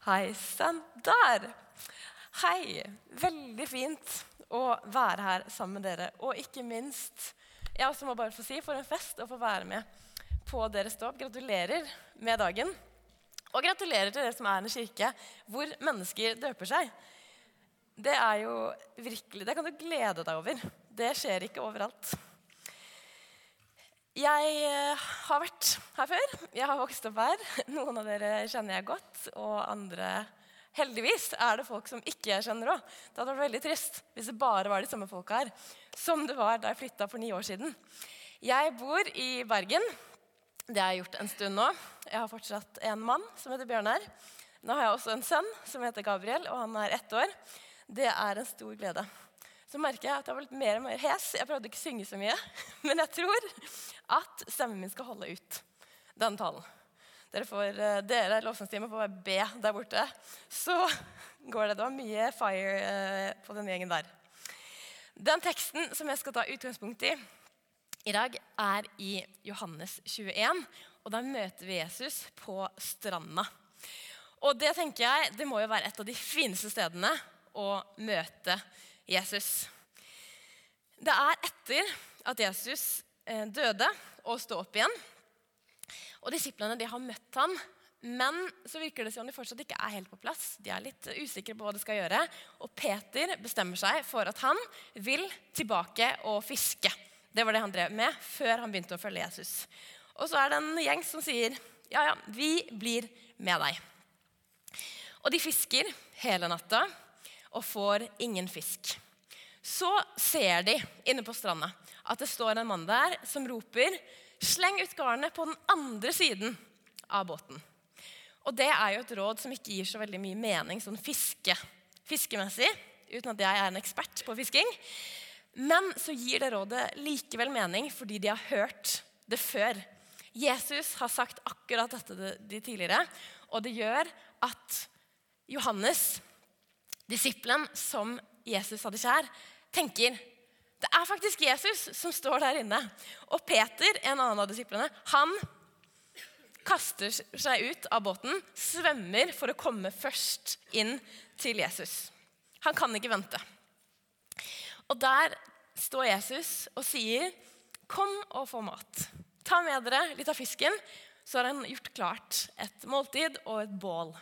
Hei sann, der! Hei. Veldig fint å være her sammen med dere. Og ikke minst, jeg også må bare få si, for en fest å få være med på deres dåp. Gratulerer med dagen. Og gratulerer til dere som er en kirke hvor mennesker døper seg. Det er jo virkelig, det kan du glede deg over. Det skjer ikke overalt. Jeg eh, har vært her før. Jeg har vokst opp her. Noen av dere kjenner jeg godt, og andre Heldigvis er det folk som ikke jeg kjenner òg. Det hadde vært veldig trist hvis det bare var de samme folka her som det var da jeg flytta for ni år siden. Jeg bor i Bergen. Det har jeg gjort en stund nå. Jeg har fortsatt en mann som heter Bjørnar. Nå har jeg også en sønn som heter Gabriel, og han er ett år. Det er en stor glede. Så merker jeg at jeg har litt mer og mer hes. Jeg prøvde ikke å synge så mye, men jeg tror at stemmen min skal holde ut den talen. Dere, får, eh, dere lovsangstime får bare der borte. Så går det. Det var mye fire eh, på den gjengen der. Den teksten som jeg skal ta utgangspunkt i i dag, er i Johannes 21. Og der møter vi Jesus på stranda. Og det tenker jeg, det må jo være et av de fineste stedene å møte Jesus. Det er etter at Jesus eh, døde og sto opp igjen. Og Disiplene de har møtt ham, men så virker det som de fortsatt ikke er helt på plass. De er litt usikre på hva de skal gjøre. Og Peter bestemmer seg for at han vil tilbake og fiske. Det var det han drev med før han begynte å følge Jesus. Og så er det en gjeng som sier, 'Ja, ja, vi blir med deg'. Og de fisker hele natta og får ingen fisk. Så ser de inne på stranda at det står en mann der som roper Sleng ut garnet på den andre siden av båten. Og det er jo et råd som ikke gir så veldig mye mening sånn fiske, fiskemessig, uten at jeg er en ekspert på fisking. Men så gir det rådet likevel mening fordi de har hørt det før. Jesus har sagt akkurat dette de tidligere, og det gjør at Johannes, disippelen som Jesus hadde kjær, tenker det er faktisk Jesus som står der inne. Og Peter, en annen av disiplene, han kaster seg ut av båten, svømmer for å komme først inn til Jesus. Han kan ikke vente. Og der står Jesus og sier, 'Kom og få mat. Ta med dere litt av fisken.' Så har han gjort klart et måltid og et bål.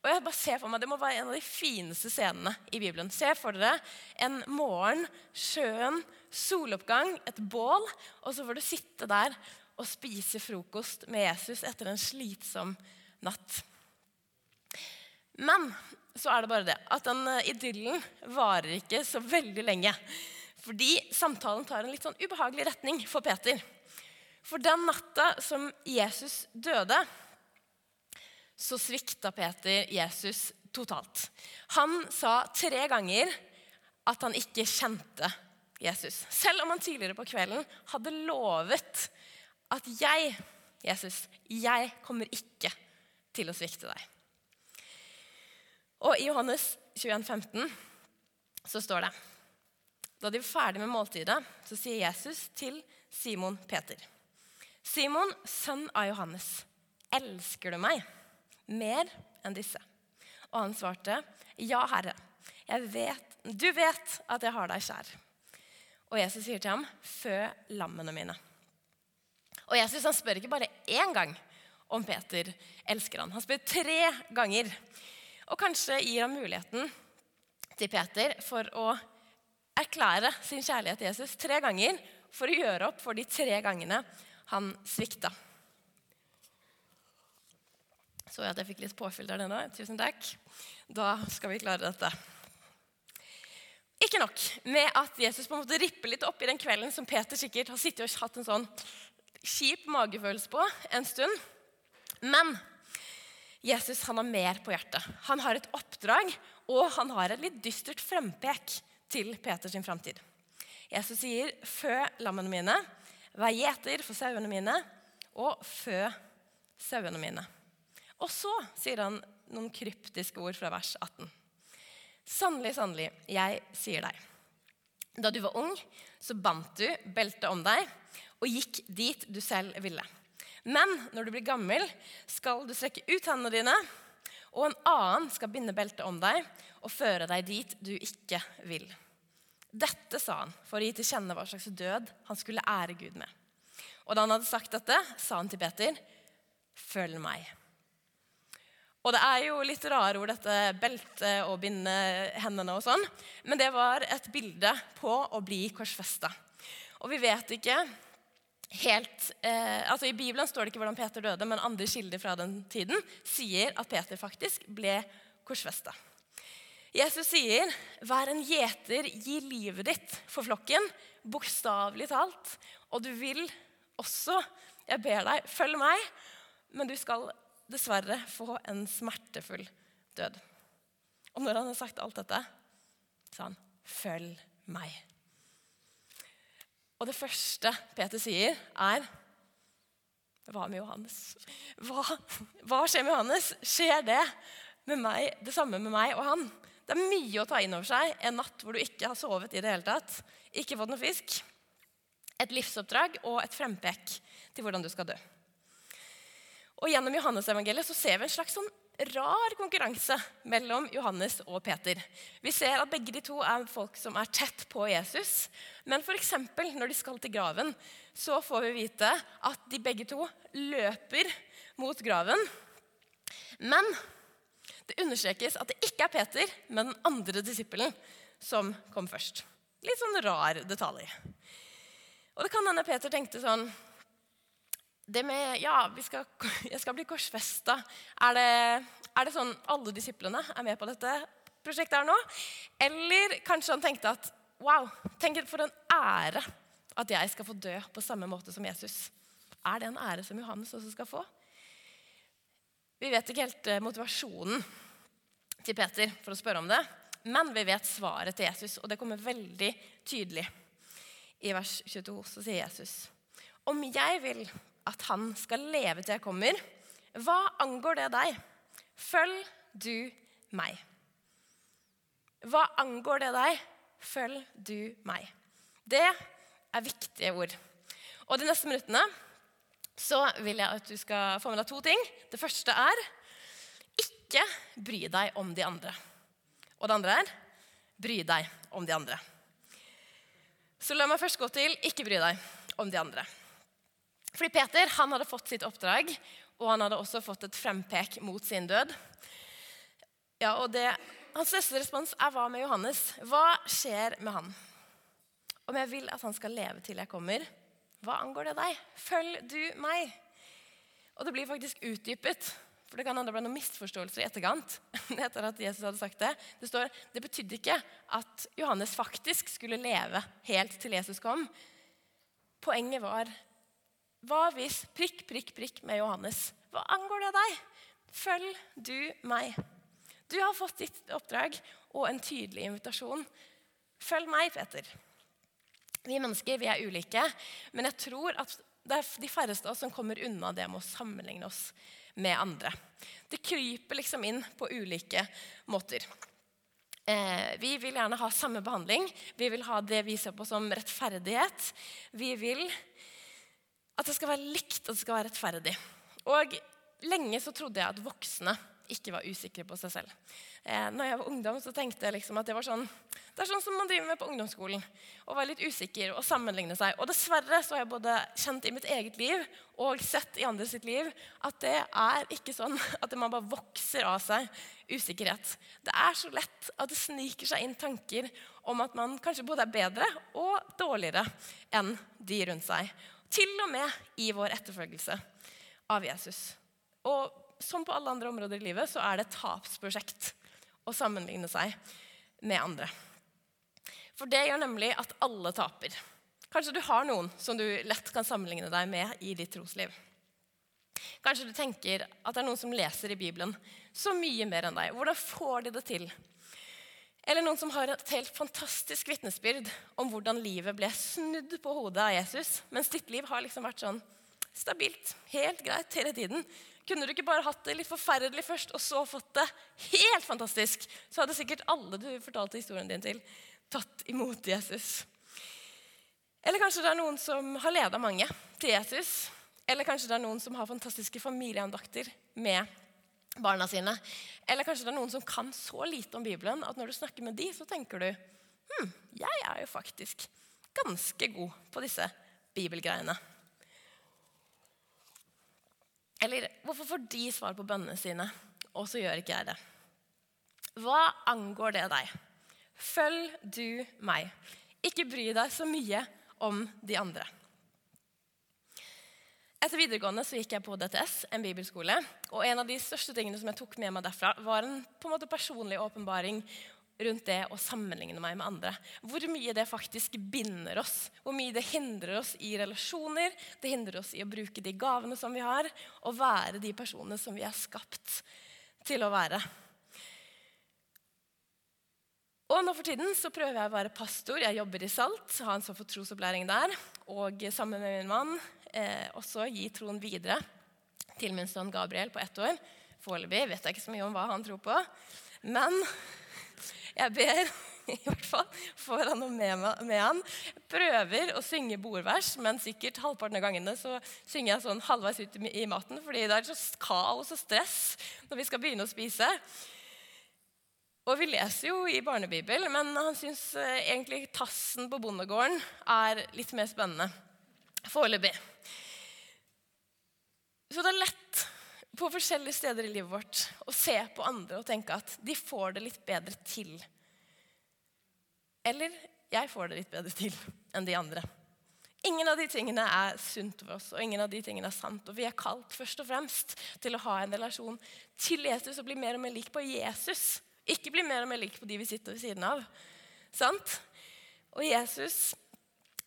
Og jeg bare ser for meg, Det må være en av de fineste scenene i Bibelen. Se for dere en morgen, sjøen, soloppgang, et bål, og så får du sitte der og spise frokost med Jesus etter en slitsom natt. Men så er det bare det at den eh, idyllen varer ikke så veldig lenge. Fordi samtalen tar en litt sånn ubehagelig retning for Peter. For den natta som Jesus døde, så svikta Peter Jesus totalt. Han sa tre ganger at han ikke kjente Jesus. Selv om han tidligere på kvelden hadde lovet at jeg, Jesus, jeg kommer ikke til å svikte deg. Og i Johannes 21, 15 så står det Da de var ferdig med måltidet, så sier Jesus til Simon Peter. Simon, sønn av Johannes, elsker du meg? Mer enn disse. Og han svarte, Ja, Herre, vet, du vet at jeg har deg kjær. Og Jesus sier til ham, Fø lammene mine. Og Jesus han spør ikke bare én gang om Peter elsker han. Han spør tre ganger. Og kanskje gir han muligheten til Peter for å erklære sin kjærlighet til Jesus tre ganger for å gjøre opp for de tre gangene han svikta. Så jeg at jeg fikk litt påfyll der nå. Tusen takk. Da skal vi klare dette. Ikke nok med at Jesus på en måte ripper litt opp i den kvelden som Peter sikkert har sittet og hatt en sånn kjip magefølelse på en stund. Men Jesus han har mer på hjertet. Han har et oppdrag, og han har et litt dystert frempek til Peters framtid. Jesus sier, 'Fø lammene mine, vær gjeter for sauene mine, og fø sauene mine'. Og så sier han noen kryptiske ord fra vers 18. Sannelig, sannelig, jeg sier deg. Da du var ung, så bandt du beltet om deg og gikk dit du selv ville. Men når du blir gammel, skal du strekke ut hendene dine, og en annen skal binde beltet om deg og føre deg dit du ikke vil. Dette sa han for å gi til kjenne hva slags død han skulle ære Gud med. Og da han hadde sagt dette, sa han til Peter, 'Følg meg'. Og det er jo litt rare ord, dette beltet og binde hendene og sånn, men det var et bilde på å bli korsfesta. Og vi vet ikke helt eh, altså I Bibelen står det ikke hvordan Peter døde, men andre kilder fra den tiden sier at Peter faktisk ble korsfesta. Jesus sier, 'Vær en gjeter, gi livet ditt for flokken', bokstavelig talt. Og du vil også, jeg ber deg, følg meg, men du skal dessverre få en smertefull død. Og når han har sagt alt dette, sa han, 'Følg meg'. Og det første Peter sier, er Hva med Johannes? Hva, hva skjer med Johannes? Skjer det med meg, det samme med meg og han? Det er mye å ta inn over seg en natt hvor du ikke har sovet i det hele tatt, ikke fått noe fisk, et livsoppdrag og et frempek til hvordan du skal dø. Og Gjennom Johannes-evangeliet så ser vi en slags sånn rar konkurranse mellom Johannes og Peter. Vi ser at begge de to er folk som er tett på Jesus. Men f.eks. når de skal til graven, så får vi vite at de begge to løper mot graven. Men det understrekes at det ikke er Peter, men den andre disippelen som kom først. Litt sånn rar detalj. Og det kan hende Peter tenkte sånn det med Ja, skal, jeg skal bli korsfesta. Er, er, det sånn alle disiplene er med på dette prosjektet her nå? Eller kanskje han tenkte at wow, tenk for en ære at jeg skal få dø på samme måte som Jesus. Er det en ære som Johannes også skal få? Vi vet ikke helt eh, motivasjonen til Peter for å spørre om det, men vi vet svaret til Jesus, og det kommer veldig tydelig. I vers 22 så sier Jesus.: Om jeg vil at han skal leve til jeg kommer. Hva angår det deg? Følg du meg. Hva angår det deg? Følg du meg. Det er viktige ord. Og De neste minuttene så vil jeg at du skal få med deg to ting. Det første er ikke bry deg om de andre. Og det andre er bry deg om de andre. Så la meg først gå til ikke bry deg om de andre. Fordi Peter han hadde fått sitt oppdrag, og han hadde også fått et frempek mot sin død. Ja, og det, Hans neste respons er hva med Johannes? Hva skjer med han? Om jeg vil at han skal leve til jeg kommer, hva angår det deg? Følg du meg? Og det blir faktisk utdypet. For det kan hende det ble noen misforståelser i etterkant. etter at Jesus hadde sagt Det Det står, det betydde ikke at Johannes faktisk skulle leve helt til Jesus kom. Poenget var hva hvis prikk, prikk, prikk med Johannes? Hva angår det deg? Følg du meg. Du har fått ditt oppdrag og en tydelig invitasjon. Følg meg, Peter. Vi mennesker vi er ulike, men jeg tror at det er de færreste av oss som kommer unna det med å sammenligne oss med andre. Det kryper liksom inn på ulike måter. Eh, vi vil gjerne ha samme behandling. Vi vil ha det vi ser på som rettferdighet. Vi vil at det skal være likt, at det skal være rettferdig. Og lenge så trodde jeg at voksne ikke var usikre på seg selv. Eh, når jeg var ungdom, så tenkte jeg liksom at det var sånn det er sånn som man driver med på ungdomsskolen. Å være litt usikker og sammenligne seg. Og dessverre så har jeg både kjent i mitt eget liv og sett i andre sitt liv at det er ikke sånn at man bare vokser av seg usikkerhet. Det er så lett at det sniker seg inn tanker om at man kanskje både er bedre og dårligere enn de rundt seg. Til og med i vår etterfølgelse av Jesus. Og som på alle andre områder i livet så er det et tapsprosjekt å sammenligne seg med andre. For det gjør nemlig at alle taper. Kanskje du har noen som du lett kan sammenligne deg med i ditt trosliv. Kanskje du tenker at det er noen som leser i Bibelen så mye mer enn deg. Hvordan får de det til? Eller noen som har et helt fantastisk vitnesbyrd om hvordan livet ble snudd på hodet av Jesus, mens ditt liv har liksom vært sånn stabilt, helt greit hele tiden. Kunne du ikke bare hatt det litt forferdelig først, og så fått det helt fantastisk, så hadde sikkert alle du fortalte historien din til, tatt imot Jesus. Eller kanskje det er noen som har leda mange til Jesus. Eller kanskje det er noen som har fantastiske familieandakter med barna sine. Eller kanskje det er noen som kan så lite om Bibelen at når du snakker med de, så tenker du hm, jeg er jo faktisk ganske god på disse bibelgreiene. Eller hvorfor får de svar på bønnene sine, og så gjør ikke jeg det? Hva angår det deg? Følg du meg. Ikke bry deg så mye om de andre. Etter videregående så gikk jeg på DTS, en bibelskole. og En av de største tingene som jeg tok med meg derfra, var en på en måte personlig åpenbaring rundt det å sammenligne meg med andre. Hvor mye det faktisk binder oss. Hvor mye det hindrer oss i relasjoner. Det hindrer oss i å bruke de gavene som vi har, og være de personene som vi er skapt til å være. Og nå for tiden så prøver jeg å være pastor. Jeg jobber i Salt, har en for trosopplæring der. Og sammen med min mann også gi troen videre til min sønn Gabriel på ett år. Foreløpig vet jeg ikke så mye om hva han tror på. Men jeg ber i hvert fall får han noe med, med han. Prøver å synge bordvers, men sikkert halvparten av gangene så synger jeg sånn halvveis ut i maten, fordi det er så kaos og stress når vi skal begynne å spise. Og vi leser jo i barnebibel, men han syns eh, egentlig tassen på bondegården er litt mer spennende. Foreløpig. Så det er lett på forskjellige steder i livet vårt å se på andre og tenke at de får det litt bedre til. Eller jeg får det litt bedre til enn de andre. Ingen av de tingene er sunt for oss, og ingen av de tingene er sant. Og vi er kalt først og fremst til å ha en relasjon til Jesus og bli mer og mer lik på Jesus ikke bli mer og mer lik på de vi sitter ved siden av. Sant? Og Jesus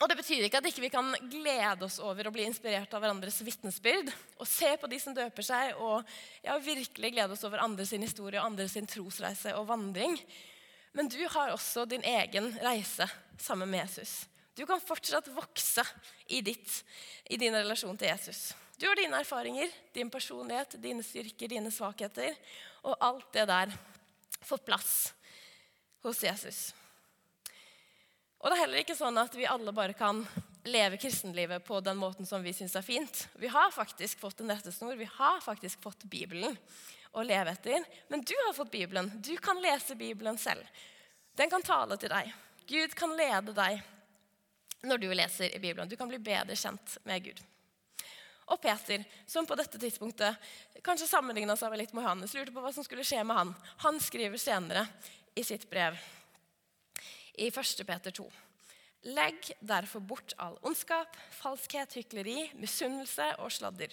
og Det betyr ikke at ikke vi ikke kan glede oss over å bli inspirert av hverandres vitnesbyrd. Og se på de som døper seg, og ja, virkelig glede oss over andres historie og andres trosreise og vandring. Men du har også din egen reise sammen med Jesus. Du kan fortsatt vokse i, ditt, i din relasjon til Jesus. Du har dine erfaringer, din personlighet, dine styrker, dine svakheter og alt det der fått plass hos Jesus. Og det er heller ikke sånn at vi alle bare kan leve kristenlivet på den måten som vi syns er fint. Vi har faktisk fått en rettesnor, vi har faktisk fått Bibelen å leve etter. Men du har fått Bibelen. Du kan lese Bibelen selv. Den kan tale til deg. Gud kan lede deg når du leser i Bibelen. Du kan bli bedre kjent med Gud. Og Peter, som på dette tidspunktet kanskje sammenligna seg litt med Johannes, lurte på hva som skulle skje med han. Han skriver senere i sitt brev i 1. Peter 2. Legg derfor bort all ondskap, falskhet, hykleri, misunnelse og sladder.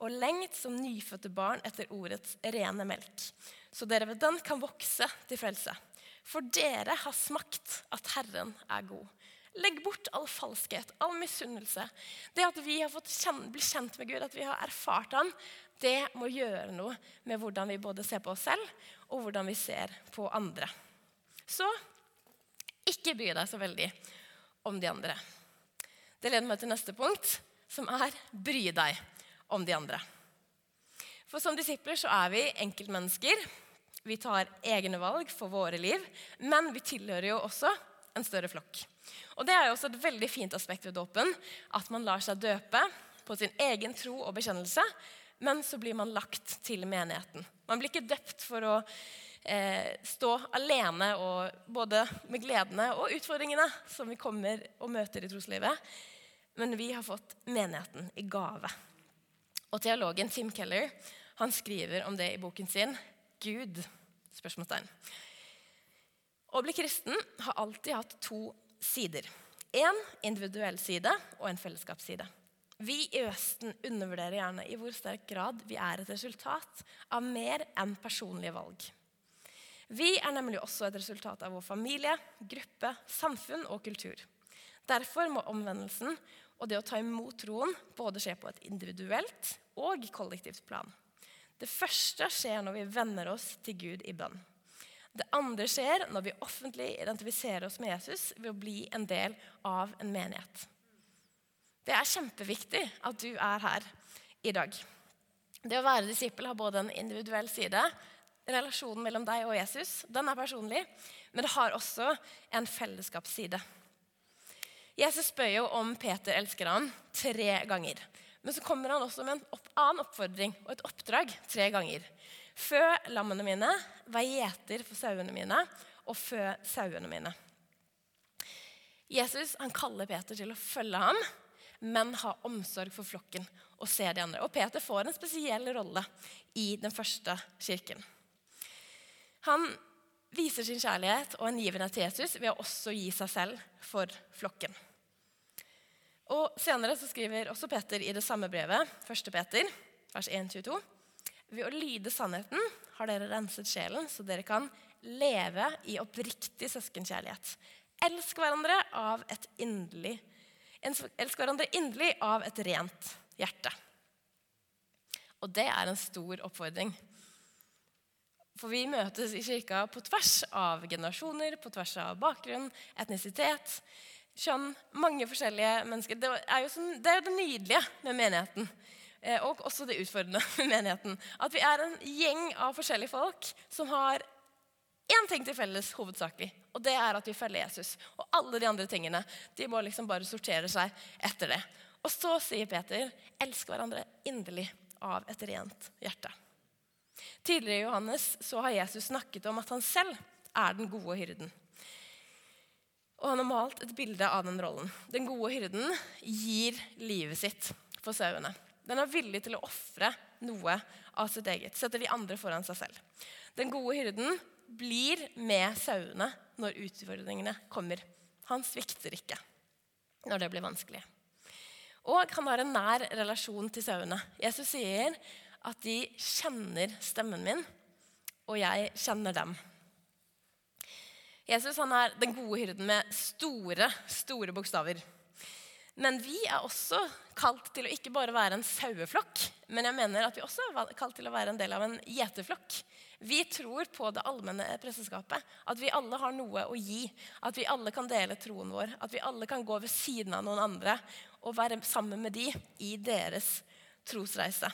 Og lengt som nyfødte barn etter ordets rene melk, så dere ved den kan vokse til frelse. For dere har smakt at Herren er god. Legg bort all falskhet, all misunnelse. Det at vi har fått kjent, bli kjent med Gud, at vi har erfart ham, det må gjøre noe med hvordan vi både ser på oss selv, og hvordan vi ser på andre. Så ikke bry deg så veldig om de andre. Det leder meg til neste punkt, som er bry deg om de andre. For som disipler så er vi enkeltmennesker. Vi tar egne valg for våre liv, men vi tilhører jo også en større flokk. Og Det er jo også et veldig fint aspekt ved dåpen. At man lar seg døpe på sin egen tro og bekjennelse, men så blir man lagt til menigheten. Man blir ikke døpt for å eh, stå alene og både med gledene og utfordringene som vi kommer og møter i troslivet, men vi har fått menigheten i gave. Og Teologen Tim Keller han skriver om det i boken sin 'Gud?' spørsmålstegn. Å bli kristen har alltid hatt to sider. En individuell side og en fellesskapsside. Vi i Østen undervurderer gjerne i hvor sterk grad vi er et resultat av mer enn personlige valg. Vi er nemlig også et resultat av vår familie, gruppe, samfunn og kultur. Derfor må omvendelsen og det å ta imot troen både skje på et individuelt og kollektivt plan. Det første skjer når vi venner oss til Gud i bønn. Det andre skjer når vi offentlig identifiserer oss med Jesus ved å bli en del av en menighet. Det er kjempeviktig at du er her i dag. Det å være disippel har både en individuell side, relasjonen mellom deg og Jesus, den er personlig, men det har også en fellesskapsside. Jesus spør jo om Peter elsker han tre ganger. Men så kommer han også med en annen oppfordring og et oppdrag tre ganger. Fø lammene mine, vær gjeter for sauene mine, og fø sauene mine. Jesus han kaller Peter til å følge ham, men ha omsorg for flokken og se de andre. Og Peter får en spesiell rolle i den første kirken. Han viser sin kjærlighet og hengivenhet til Jesus ved å også gi seg selv for flokken. Og Senere så skriver også Peter i det samme brevet, 1. Peter, vers 1-22, ved å lyde sannheten har dere renset sjelen, så dere kan leve i oppriktig søskenkjærlighet. Elsk hverandre av et inderlig Elsk hverandre inderlig av et rent hjerte. Og det er en stor oppfordring. For vi møtes i kirka på tvers av generasjoner, på tvers av bakgrunn, etnisitet, kjønn. Mange forskjellige mennesker. Det er jo, sånn, det, er det nydelige med menigheten. Eh, og også det utfordrende med menigheten. At vi er en gjeng av forskjellige folk som har én ting til felles hovedsakelig, og det er at vi følger Jesus. Og alle de andre tingene de må liksom bare sortere seg etter det. Og så sier Peter, elsk hverandre inderlig av et rent hjerte. Tidligere i Johannes så har Jesus snakket om at han selv er den gode hyrden. Og han har malt et bilde av den rollen. Den gode hyrden gir livet sitt for sauene. Den er villig til å ofre noe av sitt eget. Setter de andre foran seg selv. Den gode hyrden blir med sauene når utfordringene kommer. Han svikter ikke når det blir vanskelig. Og han har en nær relasjon til sauene. Jesus sier at de kjenner stemmen min, og jeg kjenner dem. Jesus han er den gode hyrden med store, store bokstaver. Men vi er også kalt til å ikke bare være en saueflokk, men jeg mener at vi også er kalt til å være en del av en gjeterflokk. Vi tror på det allmenne presteskapet. At vi alle har noe å gi. At vi alle kan dele troen vår. At vi alle kan gå ved siden av noen andre og være sammen med de i deres trosreise.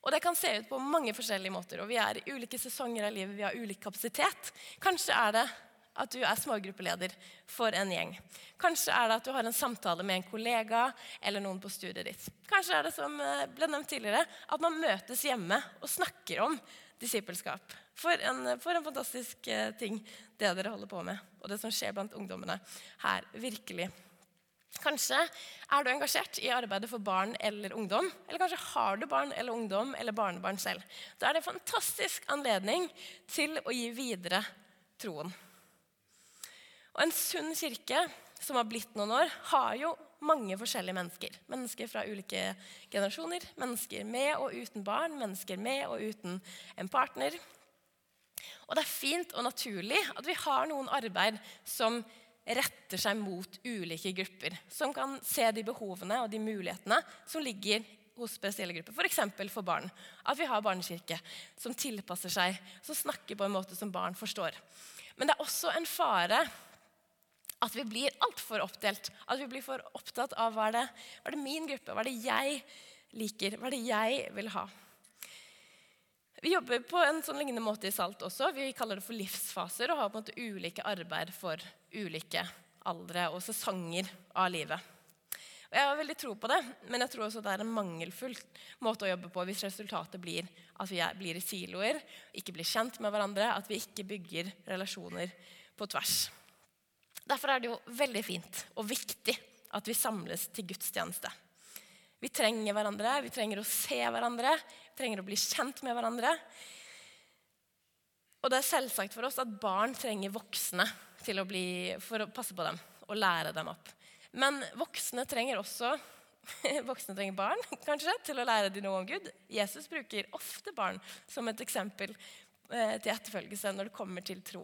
Og Det kan se ut på mange forskjellige måter. og Vi er i ulike sesonger av livet. Vi har ulik kapasitet. Kanskje er det at du er smågruppeleder for en gjeng. Kanskje er det at du har en samtale med en kollega eller noen på studiet ditt. Kanskje er det som eh, ble nevnt tidligere, at man møtes hjemme og snakker om disippelskap. For for en fantastisk eh, ting det dere holder på med, og det som skjer blant ungdommene her. virkelig. Kanskje er du engasjert i arbeidet for barn eller ungdom. Eller kanskje har du barn eller ungdom eller barnebarn selv. Da er det en fantastisk anledning til å gi videre troen. Og en sunn kirke som har blitt noen år, har jo mange forskjellige mennesker. Mennesker fra ulike generasjoner. Mennesker med og uten barn, mennesker med og uten en partner. Og det er fint og naturlig at vi har noen arbeid som retter seg mot ulike grupper. Som kan se de behovene og de mulighetene som ligger hos spesielle grupper. F.eks. For, for barn. At vi har barnekirke som tilpasser seg, som snakker på en måte som barn forstår. Men det er også en fare at vi blir altfor oppdelt. At vi blir for opptatt av hva er, det, hva er det min gruppe, hva er det jeg liker, hva er det jeg vil ha. Vi jobber på en sånn lignende måte i SALT også. Vi kaller det for livsfaser og har på en måte ulike arbeid for ulike aldre og sesonger av livet. Og Jeg har veldig tro på det, men jeg tror også det er en mangelfull måte å jobbe på hvis resultatet blir at vi blir i siloer, ikke blir kjent med hverandre, at vi ikke bygger relasjoner på tvers. Derfor er det jo veldig fint og viktig at vi samles til gudstjeneste. Vi trenger hverandre, vi trenger å se hverandre, trenger å bli kjent med hverandre. Og det er selvsagt for oss at barn trenger voksne å bli, for å passe på dem og lære dem opp. Men voksne trenger også voksne trenger barn kanskje, til å lære dem noe om Gud. Jesus bruker ofte barn som et eksempel Eh, til etterfølgelse når det kommer til tro.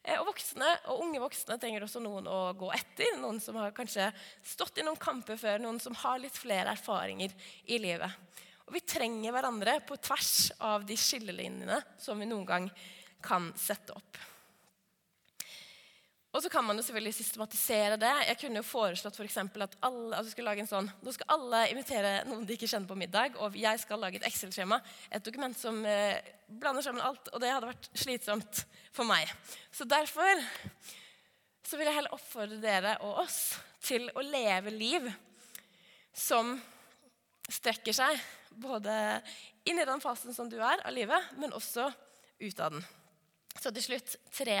Eh, og voksne og unge voksne trenger også noen å gå etter. Noen som har kanskje stått i noen kamper før, noen som har litt flere erfaringer i livet. Og vi trenger hverandre på tvers av de skillelinjene som vi noen gang kan sette opp. Og så kan man jo selvfølgelig systematisere det. Jeg kunne jo foreslått for at alle, altså skulle lage en sånn, Nå skal alle invitere noen de ikke kjenner på middag, og jeg skal lage et Excel-skjema. Et dokument som eh, blander sammen alt. Og det hadde vært slitsomt for meg. Så derfor så vil jeg heller oppfordre dere og oss til å leve liv som strekker seg Både inn i den fasen som du er av livet, men også ut av den. Så til slutt tre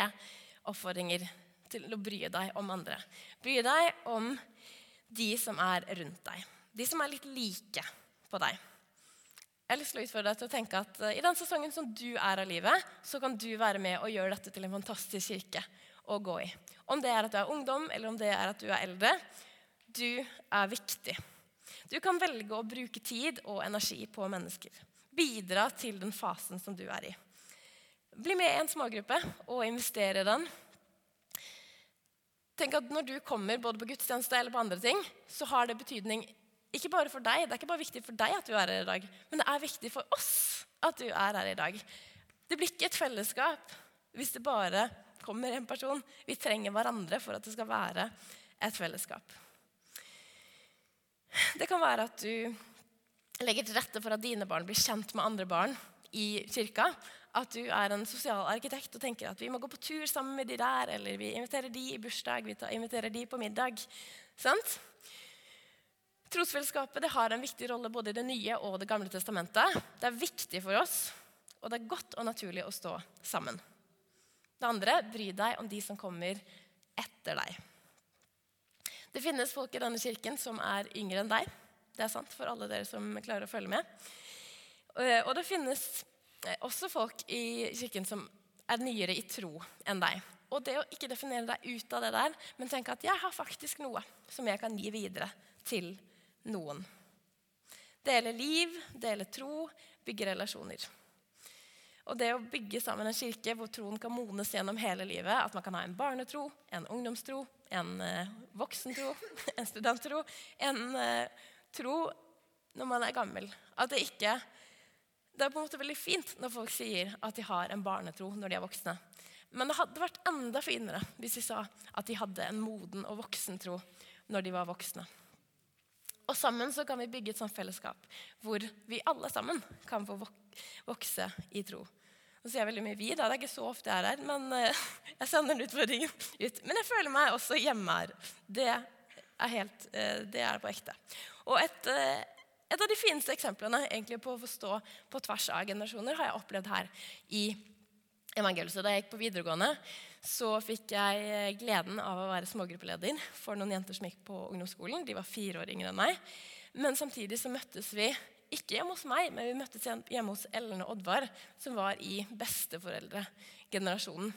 oppfordringer til å bry deg om andre. Bry deg om de som er rundt deg. De som er litt like på deg. Jeg har lyst til å utfordre deg til å tenke at uh, I den sesongen som du er av livet, så kan du være med og gjøre dette til en fantastisk kirke å gå i. Om det er at du er ungdom, eller om det er at du er eldre. Du er viktig. Du kan velge å bruke tid og energi på mennesker. Bidra til den fasen som du er i. Bli med i en smågruppe og investere i den. Tenk at Når du kommer både på gudstjeneste eller på andre ting, så har det betydning ikke bare for deg. Det er ikke bare viktig for deg at du er her i dag, men det er viktig for oss at du er her i dag. Det blir ikke et fellesskap hvis det bare kommer en person. Vi trenger hverandre for at det skal være et fellesskap. Det kan være at du legger til rette for at dine barn blir kjent med andre barn i kirka at du er en sosial arkitekt og tenker at vi må gå på tur sammen med de der, eller vi inviterer de i bursdag, vi inviterer de på middag. Sant? Trosfellesskapet har en viktig rolle både i Det nye og Det gamle testamentet. Det er viktig for oss, og det er godt og naturlig å stå sammen. Det andre bry deg om de som kommer etter deg. Det finnes folk i denne kirken som er yngre enn deg. Det er sant for alle dere som klarer å følge med. Og det finnes Eh, også folk i kirken som er nyere i tro enn deg. Og det å ikke definere deg ut av det der, men tenke at jeg har faktisk noe som jeg kan gi videre til noen. Dele liv, dele tro, bygge relasjoner. Og det å bygge sammen en kirke hvor troen kan mones gjennom hele livet, at man kan ha en barnetro, en ungdomstro, en voksen voksentro, en studenttro, en uh, tro når man er gammel. At det ikke det er på en måte veldig fint når folk sier at de har en barnetro når de er voksne. Men det hadde vært enda finere hvis de sa at de hadde en moden og voksen tro når de var voksne. Og sammen så kan vi bygge et sånt fellesskap hvor vi alle sammen kan få vokse i tro. Nå sier jeg veldig mye vi, da. Det er ikke så ofte jeg er her, men eh, jeg sender den utfordringen ut. Men jeg føler meg også hjemme her. Det er, helt, eh, det er på ekte. Og et eh, et av de fineste eksemplene egentlig på å forstå på tvers av generasjoner har jeg opplevd her i evangeliet. Da jeg gikk på videregående, så fikk jeg gleden av å være smågruppeleder for noen jenter som gikk på ungdomsskolen. De var fire år yngre enn meg. Men samtidig så møttes vi ikke hjemme hos meg, men vi møttes hjemme hos Ellen og Oddvar, som var i besteforeldregenerasjonen.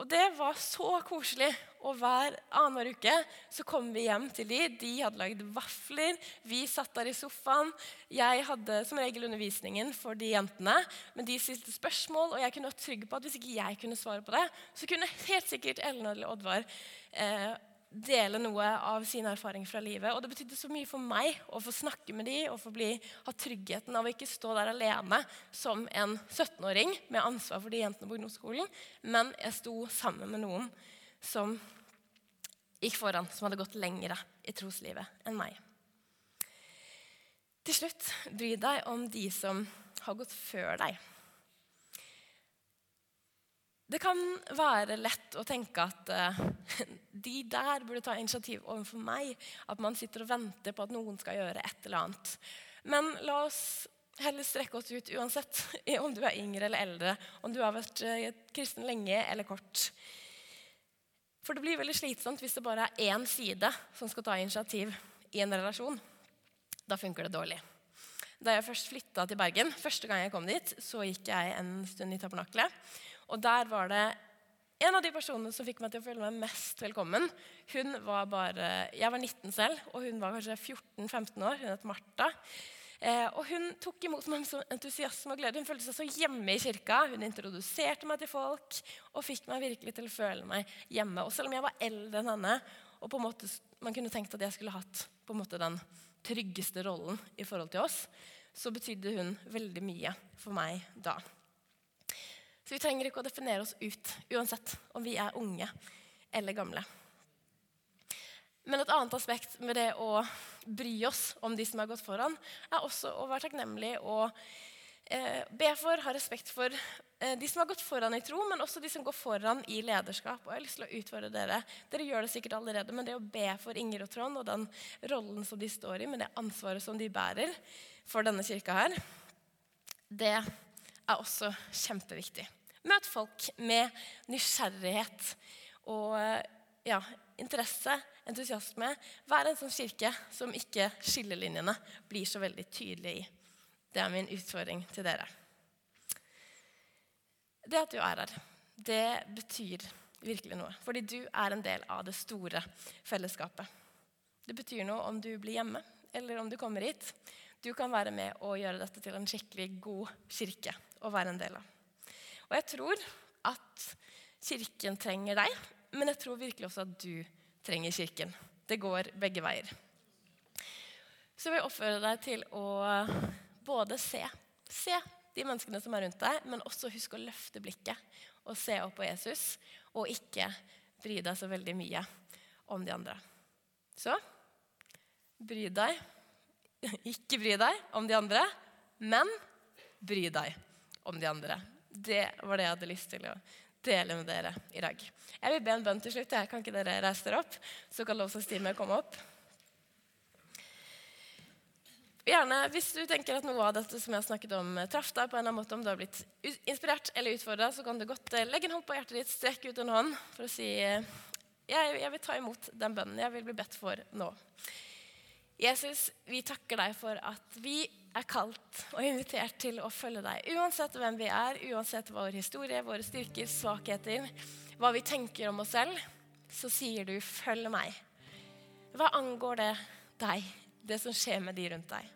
Og det var så koselig. Og hver annenhver uke så kom vi hjem til de. De hadde lagd vafler. Vi satt der i sofaen. Jeg hadde som regel undervisningen for de jentene. Men de stilte spørsmål, og jeg kunne være trygg på at hvis ikke jeg kunne svare på det, så kunne helt sikkert Ellen eller Oddvar eh, dele noe av sine erfaringer fra livet. Og det betydde så mye for meg å få snakke med dem og få bli, ha tryggheten av å ikke stå der alene som en 17-åring med ansvar for de jentene på ungdomsskolen, men jeg sto sammen med noen som gikk foran, som hadde gått lengre i troslivet enn meg. Til slutt, bry deg om de som har gått før deg. Det kan være lett å tenke at uh, de der burde ta initiativ overfor meg. At man sitter og venter på at noen skal gjøre et eller annet. Men la oss heller strekke oss ut uansett om du er yngre eller eldre, om du har vært uh, kristen lenge eller kort. For det blir veldig slitsomt hvis det bare er én side som skal ta initiativ i en relasjon. Da funker det dårlig. Da jeg først flytta til Bergen, første gang jeg kom dit, så gikk jeg en stund i tabernaklet. Og der var det en av de personene som fikk meg til å føle meg mest velkommen. Hun var bare, Jeg var 19 selv, og hun var kanskje 14-15 år. Hun het Martha. Eh, og Hun tok imot meg med entusiasme og glede. Hun følte seg så hjemme i kirka. Hun introduserte meg til folk og fikk meg virkelig til å føle meg hjemme. Og selv om jeg var eldre enn henne, og på en måte man kunne tenkt at jeg skulle hatt på en måte den tryggeste rollen i forhold til oss, så betydde hun veldig mye for meg da. Så vi trenger ikke å definere oss ut uansett om vi er unge eller gamle. Men et annet aspekt med det å bry oss om de som har gått foran, er også å være takknemlig og eh, be for, ha respekt for eh, de som har gått foran i tro, men også de som går foran i lederskap. Og jeg har lyst til å utfordre dere. Dere gjør det sikkert allerede, men det å be for Inger og Trond og den rollen som de står i, med det ansvaret som de bærer, for denne kirka her, det er også kjempeviktig. Møt folk med nysgjerrighet og ja, interesse, entusiasme. Vær en sånn kirke som ikke skillelinjene blir så veldig tydelige i. Det er min utfordring til dere. Det at du er her, det betyr virkelig noe. Fordi du er en del av det store fellesskapet. Det betyr noe om du blir hjemme, eller om du kommer hit. Du kan være med og gjøre dette til en skikkelig god kirke å være en del av. Og jeg tror at kirken trenger deg, men jeg tror virkelig også at du trenger kirken. Det går begge veier. Så jeg vil oppfordre deg til å både se, se de menneskene som er rundt deg, men også husk å løfte blikket og se opp på Jesus, og ikke bry deg så veldig mye om de andre. Så bry deg. Ikke bry deg om de andre, men bry deg om de andre. Det var det jeg hadde lyst til å dele med dere i dag. Jeg vil be en bønn til slutt. Kan ikke dere reise dere opp? Så kan lovsangsteamet komme opp. Gjerne, Hvis du tenker at noe av dette som jeg har snakket om, eh, traff deg på en eller annen måte, om du har blitt inspirert eller utfordra, så kan du godt eh, legge en hånd på hjertet ditt, strekke ut en hånd for å si eh, jeg, jeg vil ta imot den bønnen jeg vil bli bedt for nå. Jesus, vi takker deg for at vi er kalt og invitert til å følge deg. Uansett hvem vi er, uansett vår historie, våre styrker, svakheter, hva vi tenker om oss selv, så sier du 'følg meg'. Hva angår det deg, det som skjer med de rundt deg?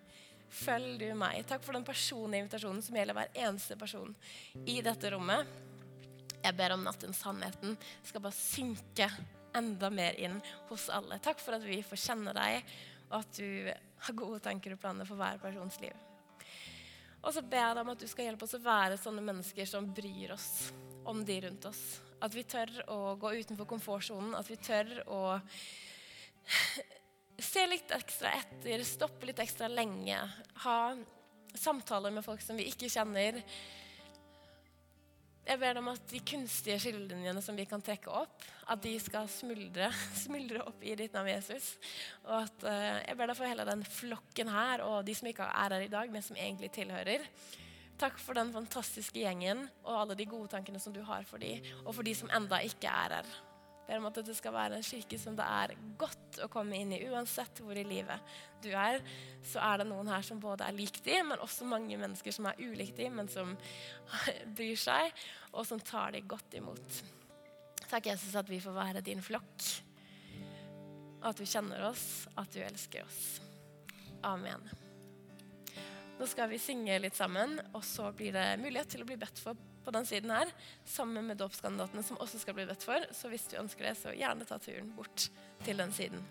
Følg du meg. Takk for den personlige invitasjonen som gjelder hver eneste person i dette rommet. Jeg ber om at den sannheten skal bare synke enda mer inn hos alle. Takk for at vi får kjenne deg, og at du har gode tanker og planer for hver persons liv. Og så ber jeg deg om at du skal hjelpe oss å være sånne mennesker som bryr oss om de rundt oss. At vi tør å gå utenfor komfortsonen, at vi tør å se litt ekstra etter, stoppe litt ekstra lenge, ha samtaler med folk som vi ikke kjenner. Jeg ber om at de kunstige skillelinjene som vi kan trekke opp, at de skal smuldre, smuldre opp i ditt navn, Jesus. Og at uh, Jeg ber deg for hele den flokken her, og de som ikke er her i dag, men som egentlig tilhører. Takk for den fantastiske gjengen og alle de gode tankene som du har for dem, og for de som enda ikke er her ber om at det skal være en kirke som det er godt å komme inn i. Uansett hvor i livet du er, så er det noen her som både er lik de, men også mange mennesker som er ulik de, men som bryr seg, og som tar de godt imot. Takk, Jesus, at vi får være din flokk. At du kjenner oss, at du elsker oss. Amen. Nå skal vi synge litt sammen, og så blir det mulighet til å bli bedt for på den siden her, sammen med dåpskandidatene som også skal bli bedt for. Så hvis du ønsker det, så gjerne ta turen bort til den siden.